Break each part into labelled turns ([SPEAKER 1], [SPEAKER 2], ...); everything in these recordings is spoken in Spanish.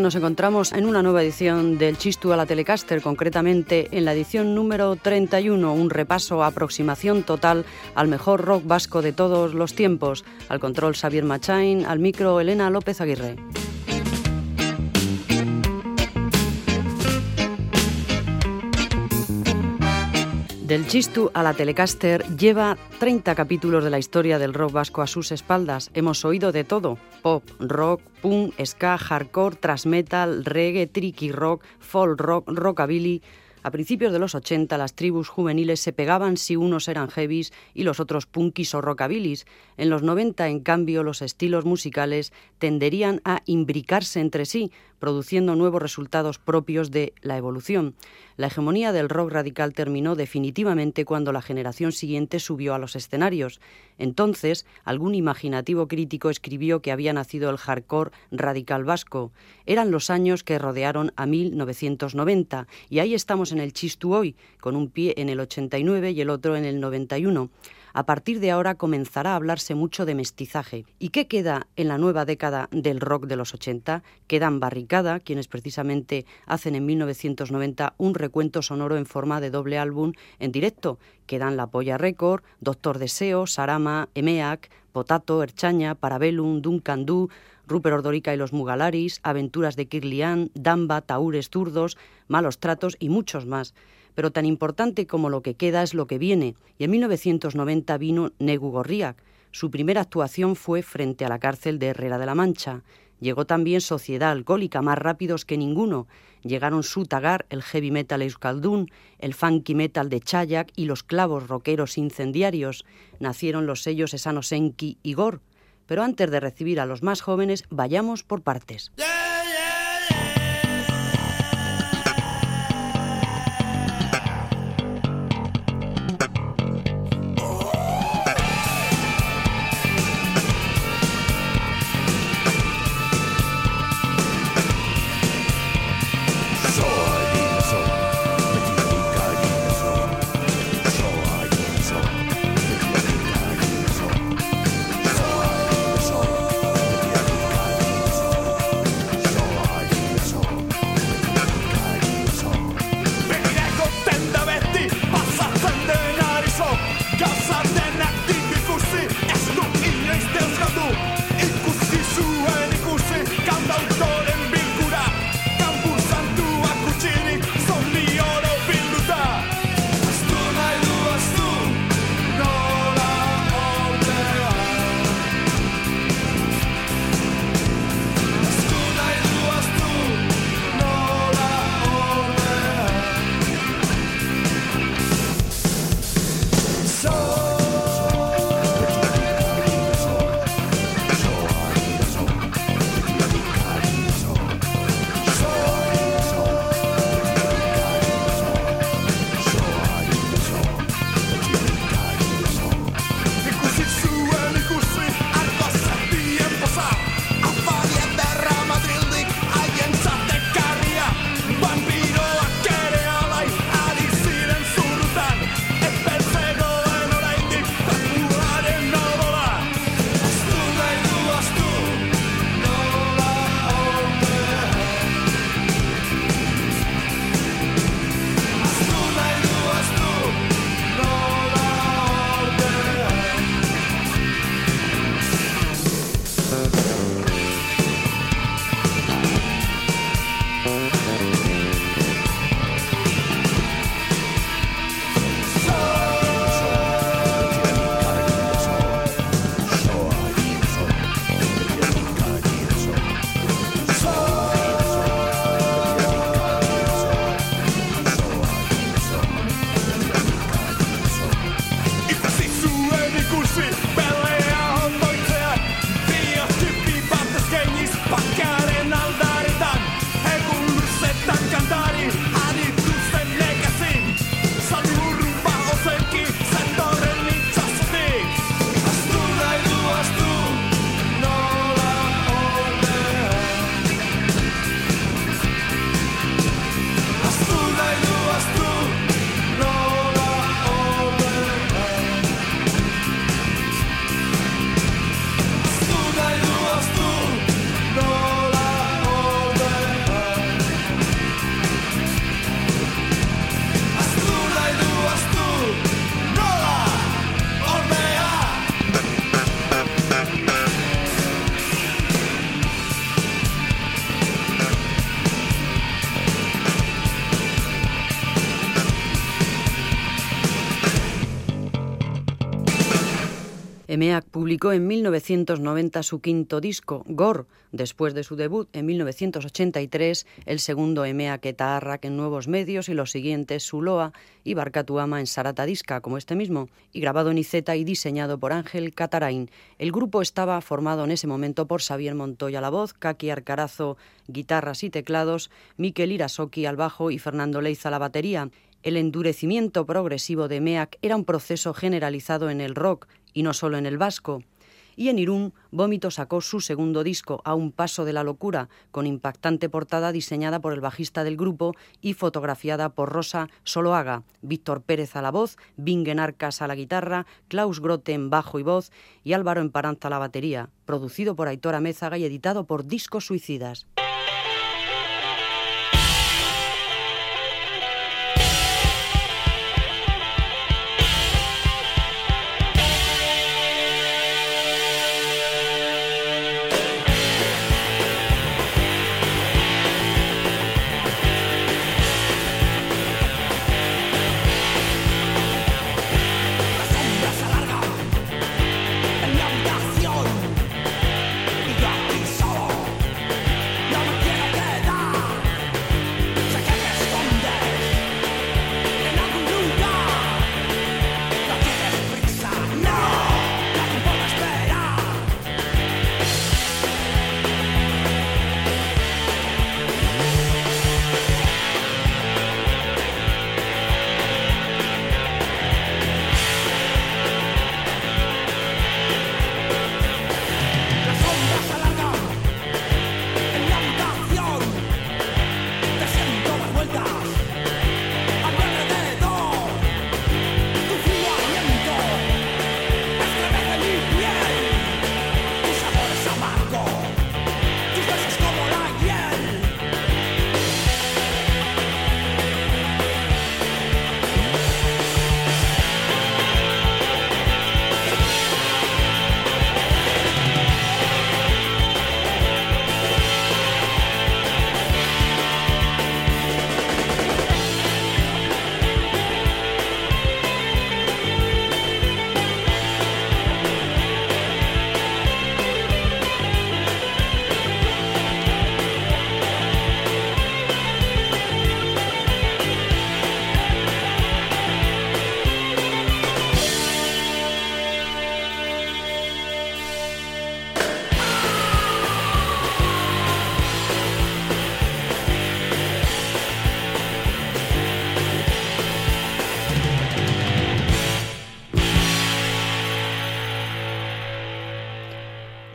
[SPEAKER 1] Nos encontramos en una nueva edición del Chistu a la Telecaster, concretamente en la edición número 31, un repaso, aproximación total al mejor rock vasco de todos los tiempos. Al control Xavier Machain, al micro Elena López Aguirre. Del Chistu a la Telecaster lleva 30 capítulos de la historia del rock vasco a sus espaldas. Hemos oído de todo: pop, rock, punk, ska, hardcore, thrash metal, reggae, tricky rock, folk rock, rockabilly. A principios de los 80 las tribus juveniles se pegaban si unos eran heavies y los otros punkis o rockabilis. En los 90, en cambio, los estilos musicales tenderían a imbricarse entre sí, produciendo nuevos resultados propios de la evolución. La hegemonía del rock radical terminó definitivamente cuando la generación siguiente subió a los escenarios. Entonces, algún imaginativo crítico escribió que había nacido el hardcore radical vasco. Eran los años que rodearon a 1990 y ahí estamos en el chistu hoy, con un pie en el 89 y el otro en el 91. A partir de ahora comenzará a hablarse mucho de mestizaje. ¿Y qué queda en la nueva década del rock de los 80? Quedan Barricada, quienes precisamente hacen en 1990 un recuento sonoro en forma de doble álbum en directo. Quedan La Polla Record, Doctor Deseo, Sarama, Emeac, Potato, Erchaña, Parabellum, Duncan Du, Rupert Ordorica y los Mugalaris, Aventuras de Kirlian, Damba, Taúres Zurdos, Malos Tratos y muchos más pero tan importante como lo que queda es lo que viene, y en 1990 vino Negu Gorriak. Su primera actuación fue frente a la cárcel de Herrera de la Mancha. Llegó también Sociedad Alcohólica, más rápidos que ninguno. Llegaron Sutagar, el heavy metal euskaldun, el funky metal de Chayak y los clavos rockeros incendiarios. Nacieron los sellos Esanosenki y Gor. Pero antes de recibir a los más jóvenes, vayamos por partes. EMEAC publicó en 1990 su quinto disco, Gore, después de su debut en 1983, el segundo EMEAC Etaarrak en nuevos medios y los siguientes Suloa y Barcatuama en Sarata Disca, como este mismo, y grabado en Iceta y diseñado por Ángel Catarain. El grupo estaba formado en ese momento por Xavier Montoya la voz, Kaki Arcarazo guitarras y teclados, Miquel Irasoki al bajo y Fernando Leiza la batería. El endurecimiento progresivo de MEAC era un proceso generalizado en el rock y no solo en el vasco. Y en Irún, Vómito sacó su segundo disco, A un paso de la locura, con impactante portada diseñada por el bajista del grupo y fotografiada por Rosa Soloaga, Víctor Pérez a la voz, Bingen Arcas a la guitarra, Klaus Grote en bajo y voz y Álvaro Emparanza a la batería, producido por Aitor Amézaga y editado por Discos Suicidas.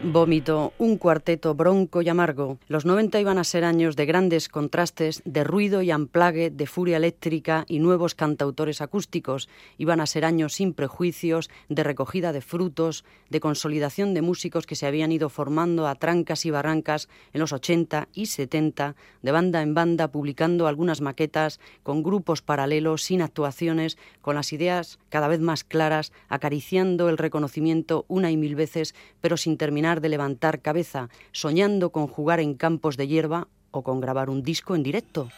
[SPEAKER 1] Vómito, un cuarteto bronco y amargo. Los 90 iban a ser años de grandes contrastes, de ruido y amplague, de furia eléctrica y nuevos cantautores acústicos. Iban a ser años sin prejuicios, de recogida de frutos, de consolidación de músicos que se habían ido formando a trancas y barrancas en los 80 y 70, de banda en banda, publicando algunas maquetas con grupos paralelos, sin actuaciones, con las ideas cada vez más claras, acariciando el reconocimiento una y mil veces, pero sin terminar de levantar cabeza, soñando con jugar en campos de hierba o con grabar un disco en directo.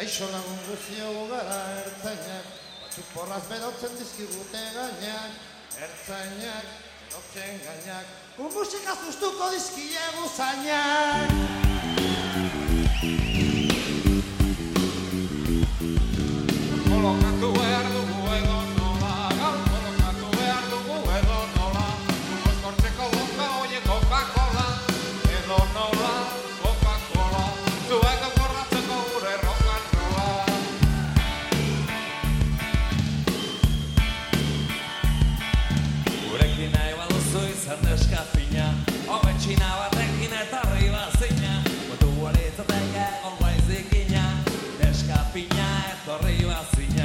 [SPEAKER 2] Kaixo lagun guzio gara ertzainak, batzuk porraz berotzen dizkigute gainak, ertzainak, berotzen gainak, gu musika zuztuko dizkiegu zainak. Kolokatu
[SPEAKER 3] arriba, señor.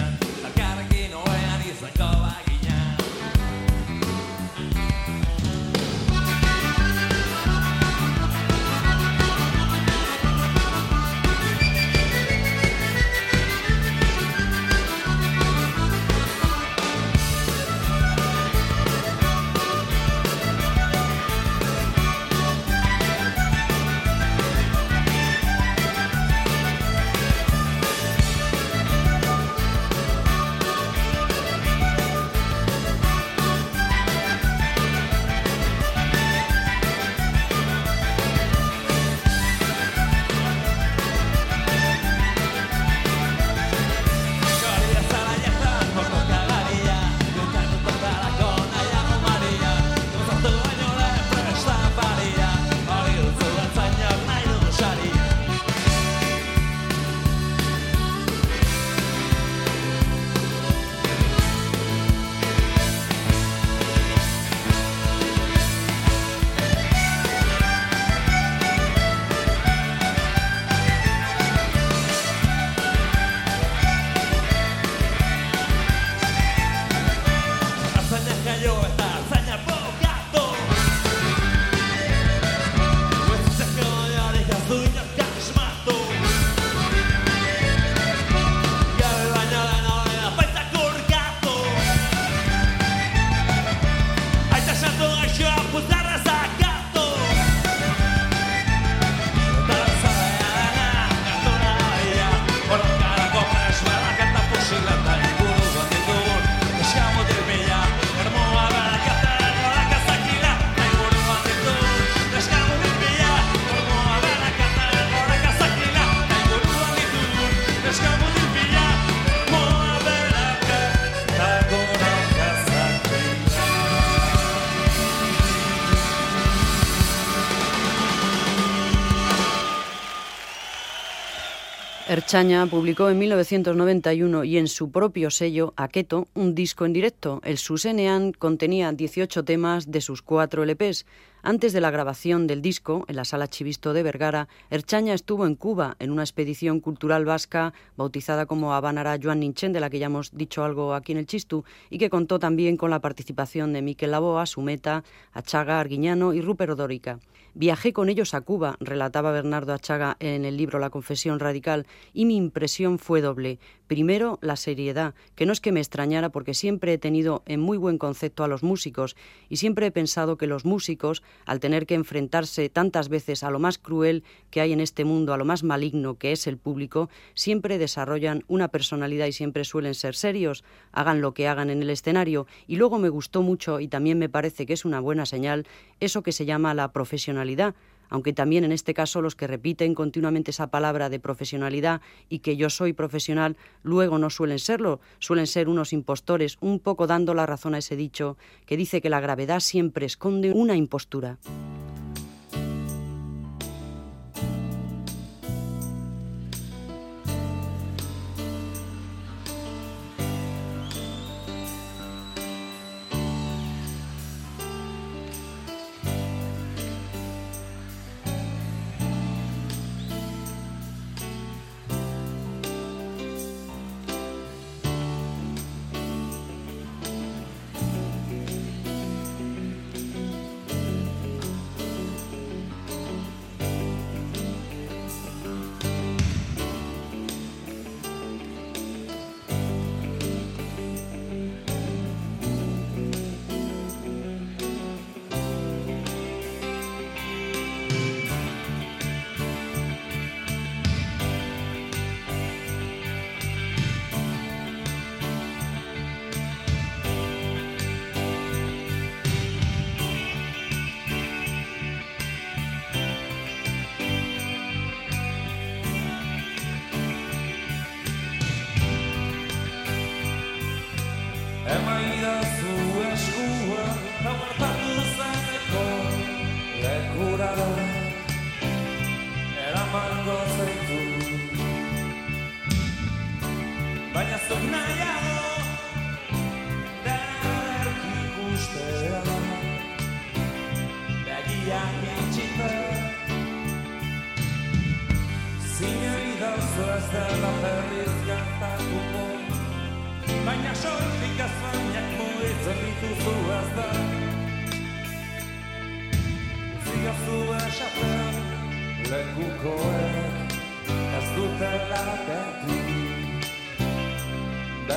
[SPEAKER 1] Erchaña publicó en 1991 y en su propio sello, Aketo, un disco en directo. El Susenean contenía 18 temas de sus cuatro LPs. Antes de la grabación del disco, en la Sala Chivisto de Vergara, Erchaña estuvo en Cuba en una expedición cultural vasca bautizada como Habanara Joan Ninchen, de la que ya hemos dicho algo aquí en el Chistu, y que contó también con la participación de Miquel Laboa, Sumeta, Achaga, Arguiñano y Rupert Dórica. Viajé con ellos a Cuba, relataba Bernardo Achaga en el libro La Confesión Radical, y mi impresión fue doble. Primero, la seriedad, que no es que me extrañara porque siempre he tenido en muy buen concepto a los músicos y siempre he pensado que los músicos, al tener que enfrentarse tantas veces a lo más cruel que hay en este mundo, a lo más maligno que es el público, siempre desarrollan una personalidad y siempre suelen ser serios, hagan lo que hagan en el escenario. Y luego me gustó mucho y también me parece que es una buena señal eso que se llama la profesionalidad aunque también en este caso los que repiten continuamente esa palabra de profesionalidad y que yo soy profesional, luego no suelen serlo, suelen ser unos impostores, un poco dando la razón a ese dicho que dice que la gravedad siempre esconde una impostura.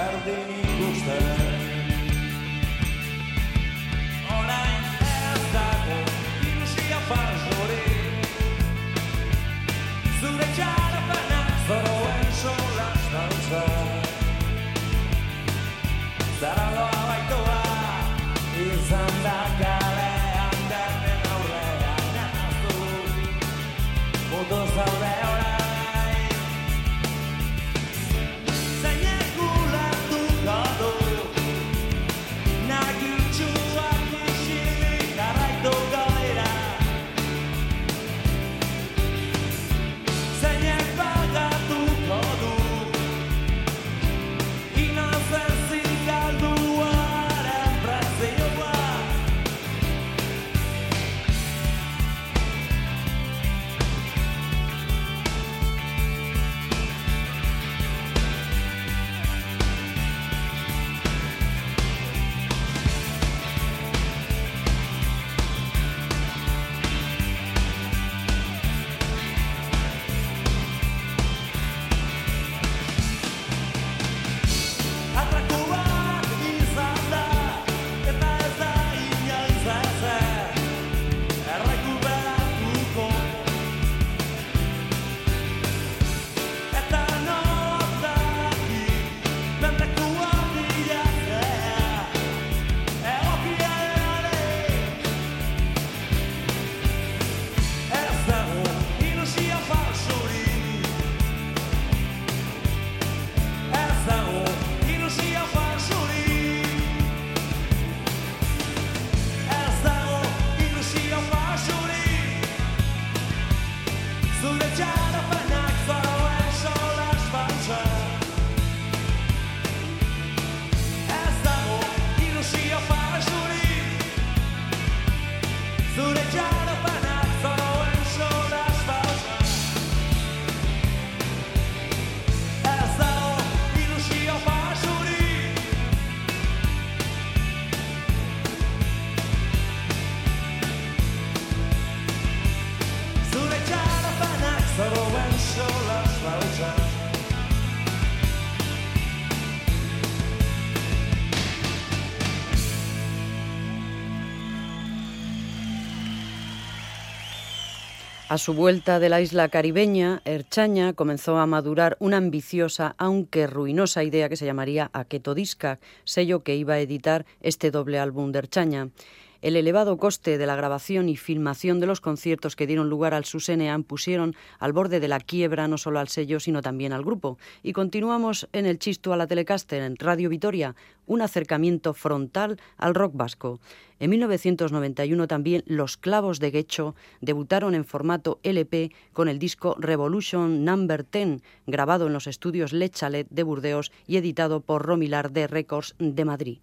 [SPEAKER 1] tarde ni. A su vuelta de la isla caribeña, Erchaña comenzó a madurar una ambiciosa, aunque ruinosa idea que se llamaría Aketo Disca, sello que iba a editar este doble álbum de Erchaña. El elevado coste de la grabación y filmación de los conciertos que dieron lugar al Susenean pusieron al borde de la quiebra no solo al sello, sino también al grupo. Y continuamos en el chisto a la Telecaster, en Radio Vitoria, un acercamiento frontal al rock vasco. En 1991 también Los Clavos de Guecho debutaron en formato LP con el disco Revolution Number 10, grabado en los estudios Le Chalet de Burdeos y editado por Romilar de Records de Madrid.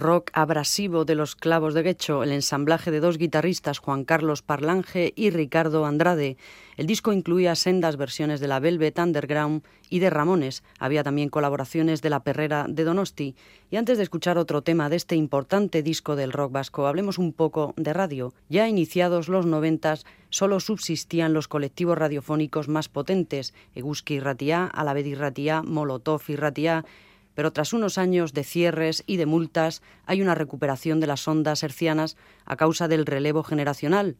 [SPEAKER 1] Rock abrasivo de los clavos de Guecho, el ensamblaje de dos guitarristas, Juan Carlos Parlange y Ricardo Andrade. El disco incluía sendas versiones de la Velvet Underground y de Ramones. Había también colaboraciones de la Perrera de Donosti. Y antes de escuchar otro tema de este importante disco del rock vasco, hablemos un poco de radio. Ya iniciados los noventas, solo subsistían los colectivos radiofónicos más potentes, Eguski Ratia, Alavedi Ratia, Molotov y Ratia, pero tras unos años de cierres y de multas hay una recuperación de las ondas hercianas a causa del relevo generacional.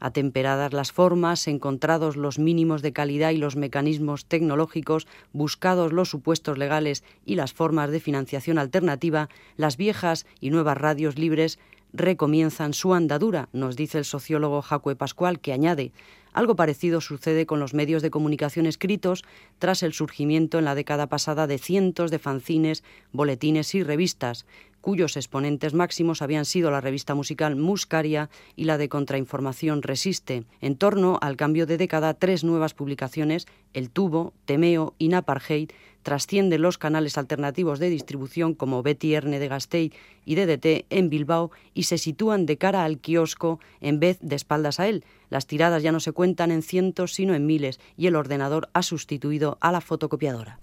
[SPEAKER 1] Atemperadas las formas, encontrados los mínimos de calidad y los mecanismos tecnológicos, buscados los supuestos legales y las formas de financiación alternativa, las viejas y nuevas radios libres recomienzan su andadura, nos dice el sociólogo Jacue Pascual, que añade algo parecido sucede con los medios de comunicación escritos tras el surgimiento en la década pasada de cientos de fanzines, boletines y revistas, cuyos exponentes máximos habían sido la revista musical Muscaria y la de Contrainformación Resiste. En torno al cambio de década, tres nuevas publicaciones, El Tubo, Temeo y Napartheid, trascienden los canales alternativos de distribución como Betty Erne de Gasteiz y DDT en Bilbao y se sitúan de cara al kiosco en vez de espaldas a él. Las tiradas ya no se cuentan en cientos sino en miles y el ordenador ha sustituido a la fotocopiadora.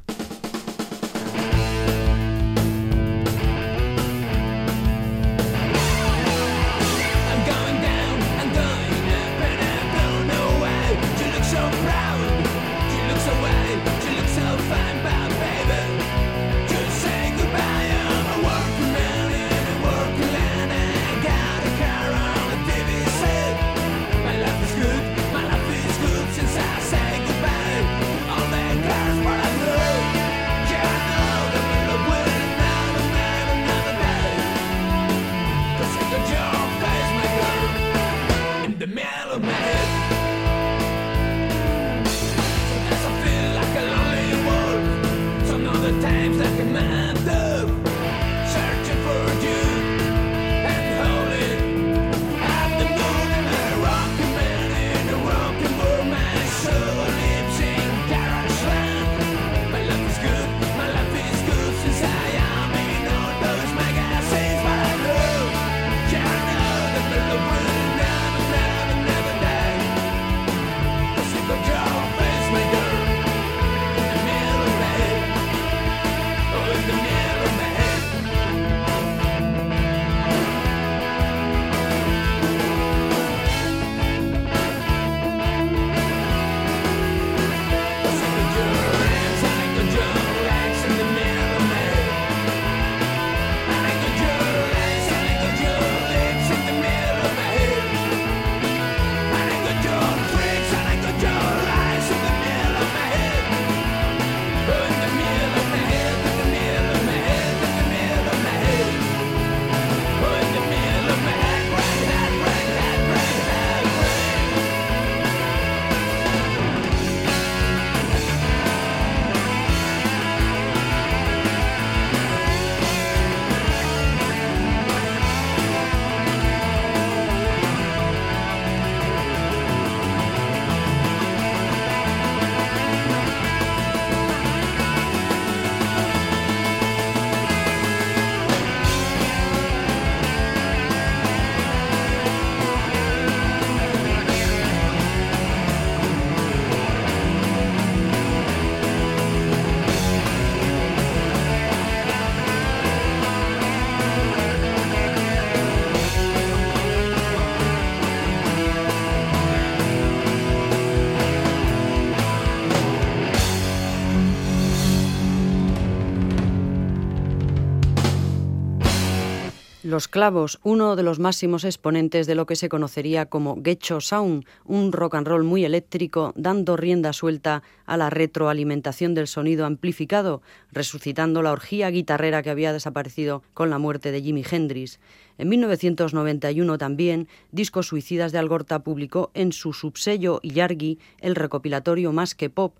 [SPEAKER 1] Los Clavos, uno de los máximos exponentes de lo que se conocería como Gecho Sound, un rock and roll muy eléctrico, dando rienda suelta a la retroalimentación del sonido amplificado, resucitando la orgía guitarrera que había desaparecido con la muerte de Jimi Hendrix. En 1991 también, Discos Suicidas de Algorta publicó en su subsello Yargi el recopilatorio Más que Pop,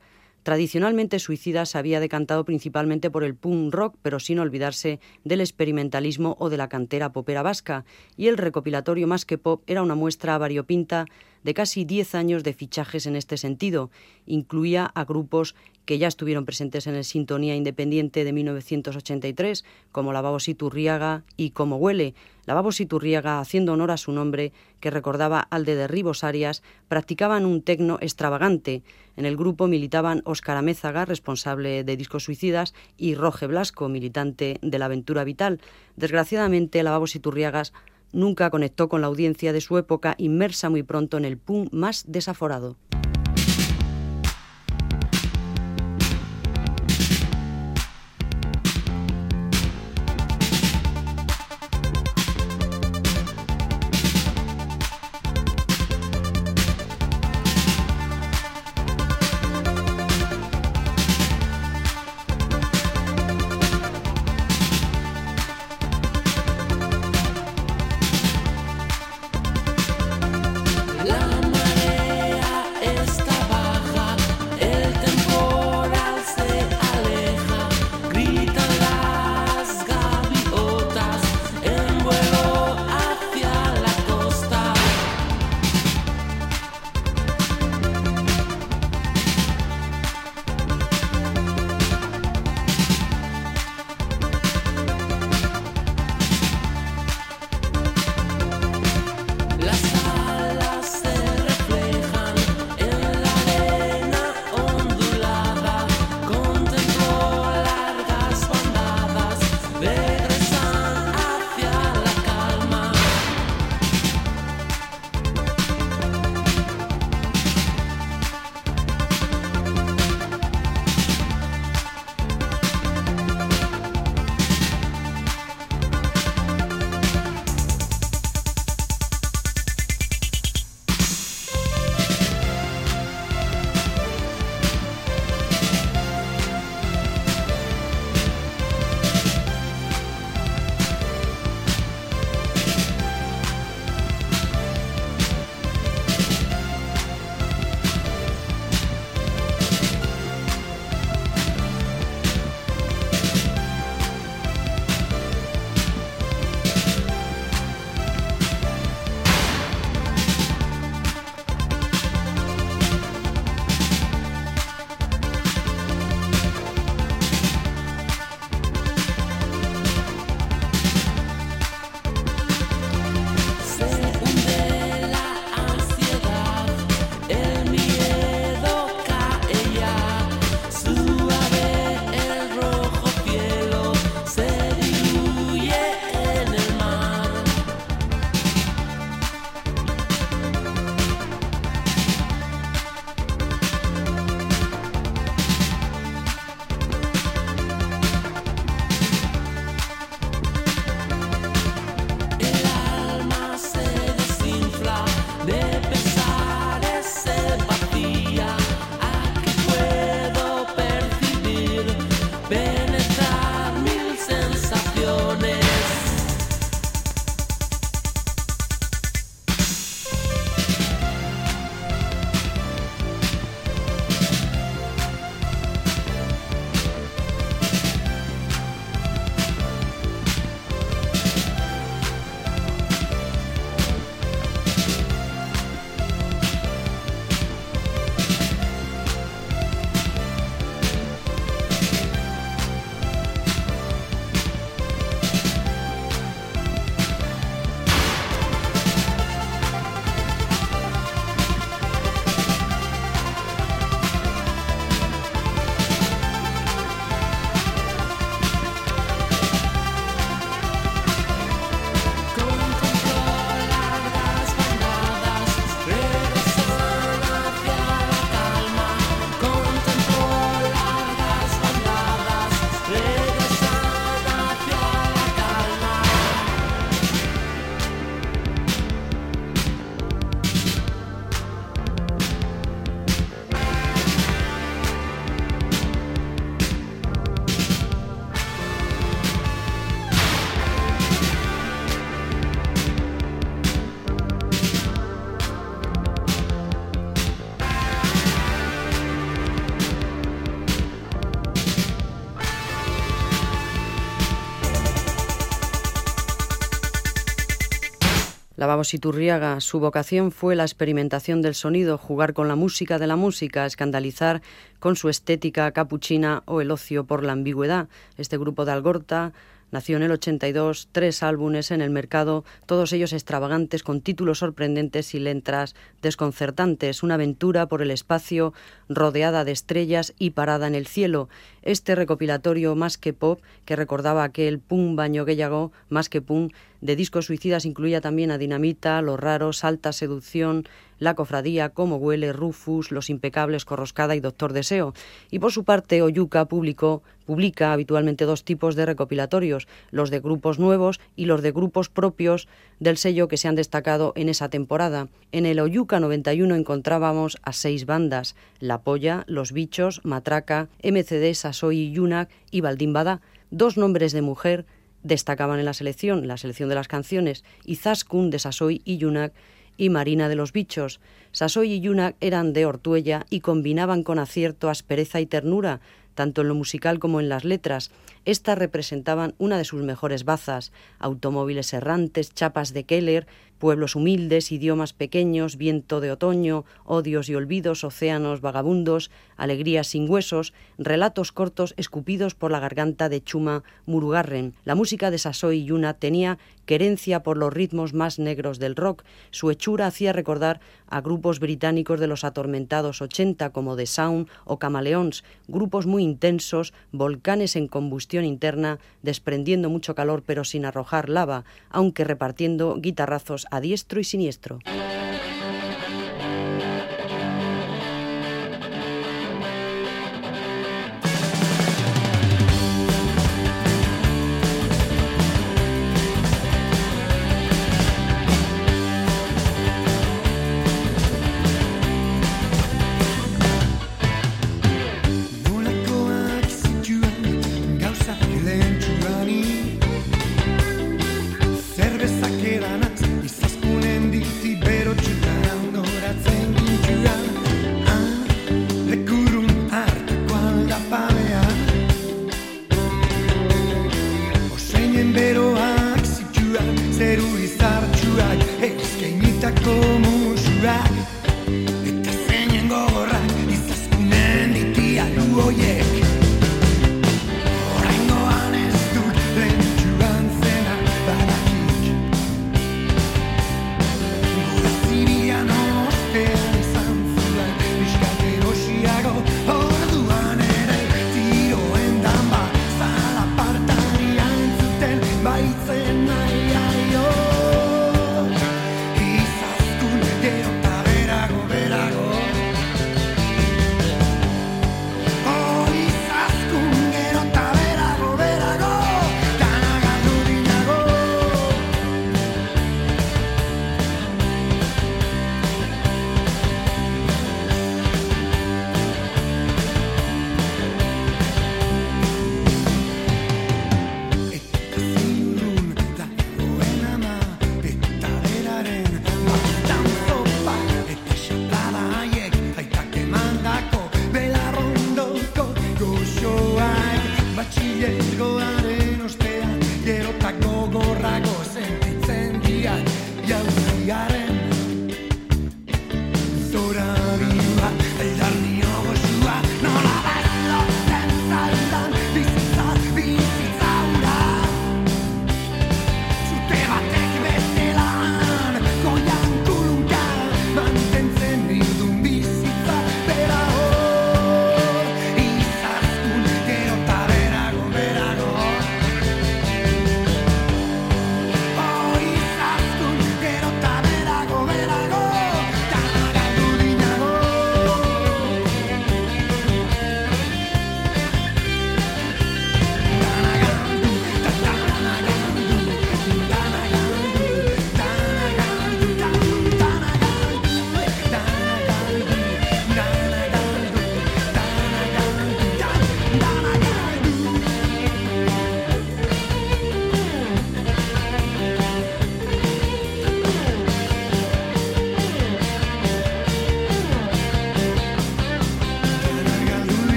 [SPEAKER 1] Tradicionalmente Suicida se había decantado principalmente por el punk rock, pero sin olvidarse del experimentalismo o de la cantera popera vasca, y el recopilatorio Más que Pop era una muestra variopinta de casi 10 años de fichajes en este sentido. Incluía a grupos que ya estuvieron presentes en el Sintonía Independiente de 1983, como La Babo Turriaga y Como Huele. La Babo Turriaga, haciendo honor a su nombre, que recordaba al de Derribos Arias, practicaban un tecno extravagante. En el grupo militaban Óscar Amézaga, responsable de Discos Suicidas, y Roge Blasco, militante de la Aventura Vital. Desgraciadamente, La Babo Turriagas nunca conectó con la audiencia de su época, inmersa muy pronto en el punk más desaforado. La Babositurriaga, su vocación fue la experimentación del sonido, jugar con la música de la música, escandalizar con su estética capuchina o el ocio por la ambigüedad. Este grupo de Algorta Nació en el 82, tres álbumes en el mercado, todos ellos extravagantes, con títulos sorprendentes y letras desconcertantes. Una aventura por el espacio, rodeada de estrellas y parada en el cielo. Este recopilatorio más que pop, que recordaba aquel pum baño que llegó, más que pum, de discos suicidas incluía también a Dinamita, Los Raros, Alta Seducción, La Cofradía, Cómo Huele, Rufus, Los Impecables, Corroscada y Doctor Deseo. Y por su parte, Oyuka publicó, publica habitualmente dos tipos de recopilatorios, los de grupos nuevos y los de grupos propios del sello que se han destacado en esa temporada. En el Oyuka 91 encontrábamos a seis bandas, La Polla, Los Bichos, Matraca, MCD, Sasoy y Yunak y Baldimbada, dos nombres de mujer, destacaban en la selección, la selección de las canciones, Izaskun de Sasoy y Yunak y Marina de los Bichos. Sasoy y Yunak eran de Ortuella y combinaban con acierto aspereza y ternura, tanto en lo musical como en las letras. Estas representaban una de sus mejores bazas, automóviles errantes, chapas de Keller, pueblos humildes, idiomas pequeños, viento de otoño, odios y olvidos, océanos vagabundos, alegrías sin huesos, relatos cortos escupidos por la garganta de Chuma Murugarren. La música de Sasoy Yuna tenía querencia por los ritmos más negros del rock. Su hechura hacía recordar a grupos británicos de los atormentados 80 como The Sound o Camaleons, grupos muy intensos, volcanes en combustión interna, desprendiendo mucho calor pero sin arrojar lava, aunque repartiendo guitarrazos a diestro y siniestro.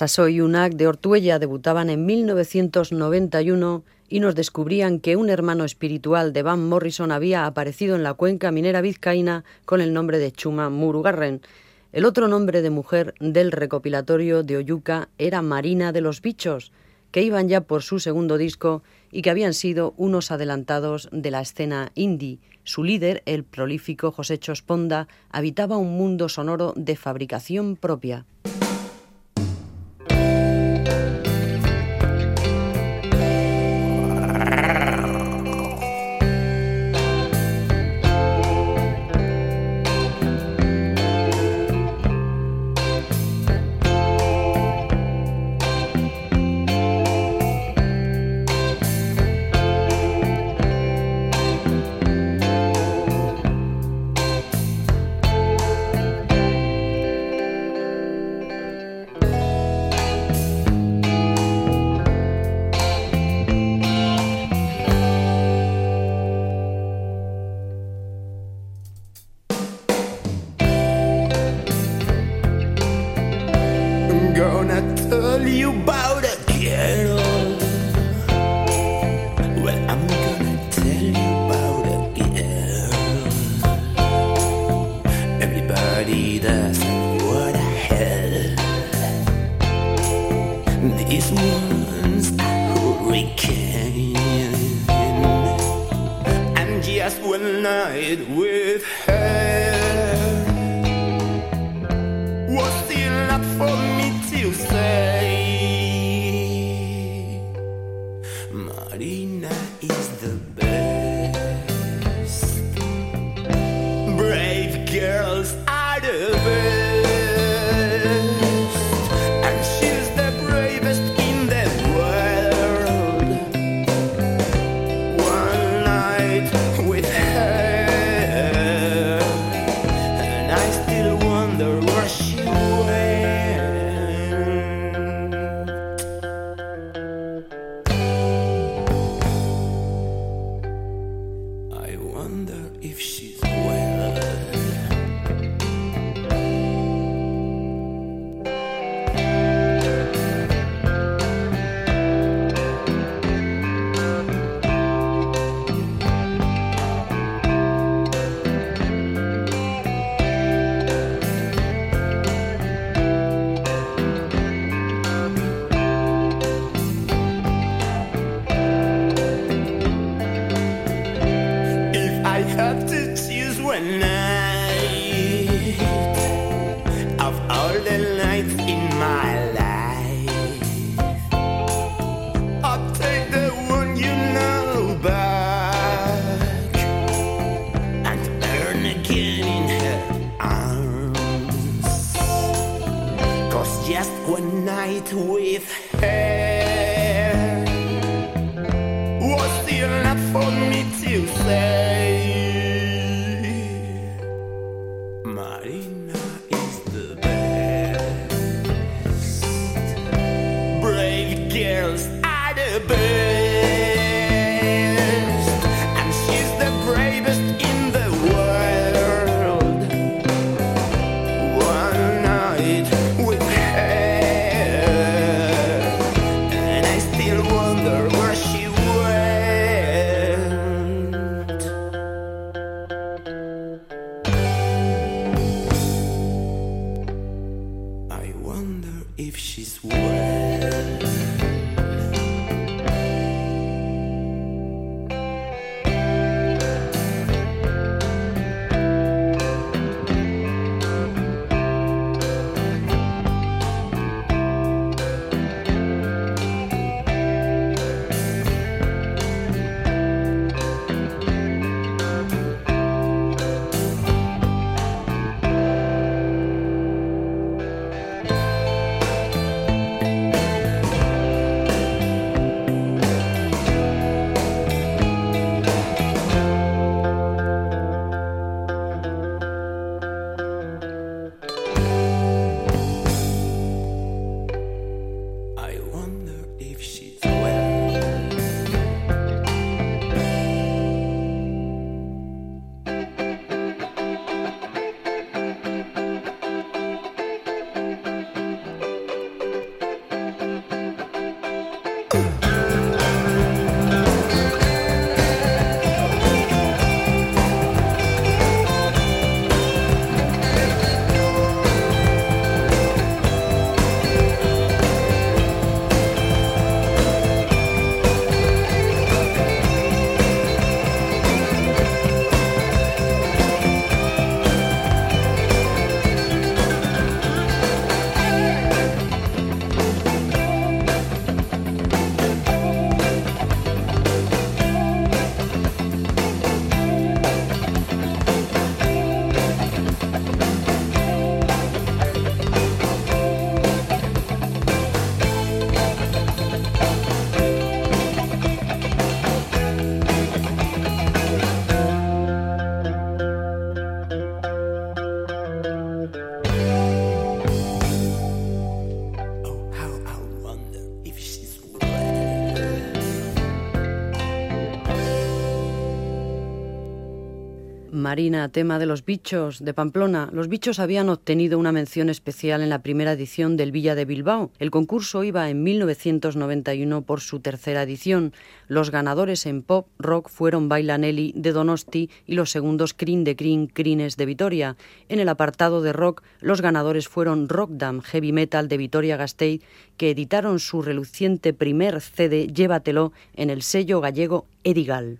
[SPEAKER 4] Sasso y Unac de Ortuella debutaban en 1991 y nos descubrían que un hermano espiritual de Van Morrison había aparecido en la cuenca minera vizcaína con el nombre de Chuma Murugarren. El otro nombre de mujer del recopilatorio de Oyuca era Marina de los Bichos, que iban ya por su segundo disco y que habían sido unos adelantados de la escena indie. Su líder, el prolífico José Chosponda, habitaba un mundo sonoro de fabricación propia.
[SPEAKER 1] Marina, tema de los bichos de Pamplona. Los bichos habían obtenido una mención especial en la primera edición del Villa de Bilbao. El concurso iba en 1991 por su tercera edición. Los ganadores en pop rock fueron Bailanelli de Donosti y los segundos Crin de Crin Crines de Vitoria. En el apartado de rock, los ganadores fueron Rockdam Heavy Metal de Vitoria Gasteiz, que editaron su reluciente primer CD Llévatelo en el sello gallego Edigal.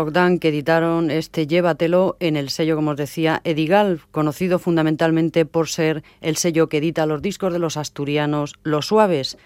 [SPEAKER 1] Rockdan que editaron este Llévatelo en el sello, como os decía, Edigal, conocido fundamentalmente por ser el sello que edita los discos de los asturianos Los Suaves.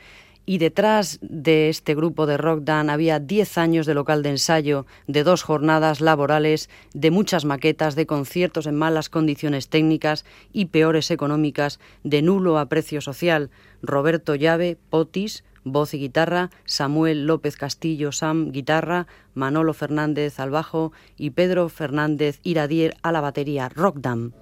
[SPEAKER 1] Y detrás de este grupo de Rockdan había 10 años de local de ensayo, de dos jornadas laborales, de muchas maquetas, de conciertos en malas condiciones técnicas y peores económicas, de nulo aprecio social. Roberto Llave, Potis, voz y guitarra, Samuel López Castillo Sam, guitarra, Manolo Fernández al bajo y Pedro Fernández Iradier a la batería. Rockdam.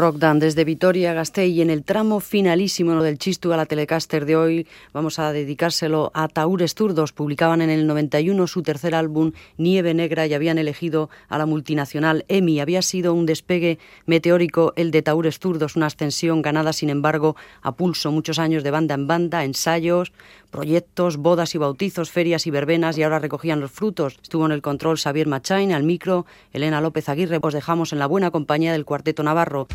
[SPEAKER 5] Rockdan desde Vitoria, Gasteiz y en el tramo finalísimo del Chistu a la Telecaster de hoy vamos a dedicárselo a Taures Turdos. Publicaban en el 91 su tercer álbum Nieve Negra y habían elegido a la multinacional EMI. Había sido un despegue meteórico el de Taures Turdos, una ascensión ganada sin embargo a pulso, muchos años de banda en banda, ensayos, proyectos, bodas y bautizos, ferias y verbenas y ahora recogían los frutos. Estuvo en el control Xavier Machain, al micro Elena López Aguirre. Os dejamos en la buena compañía del Cuarteto Navarro.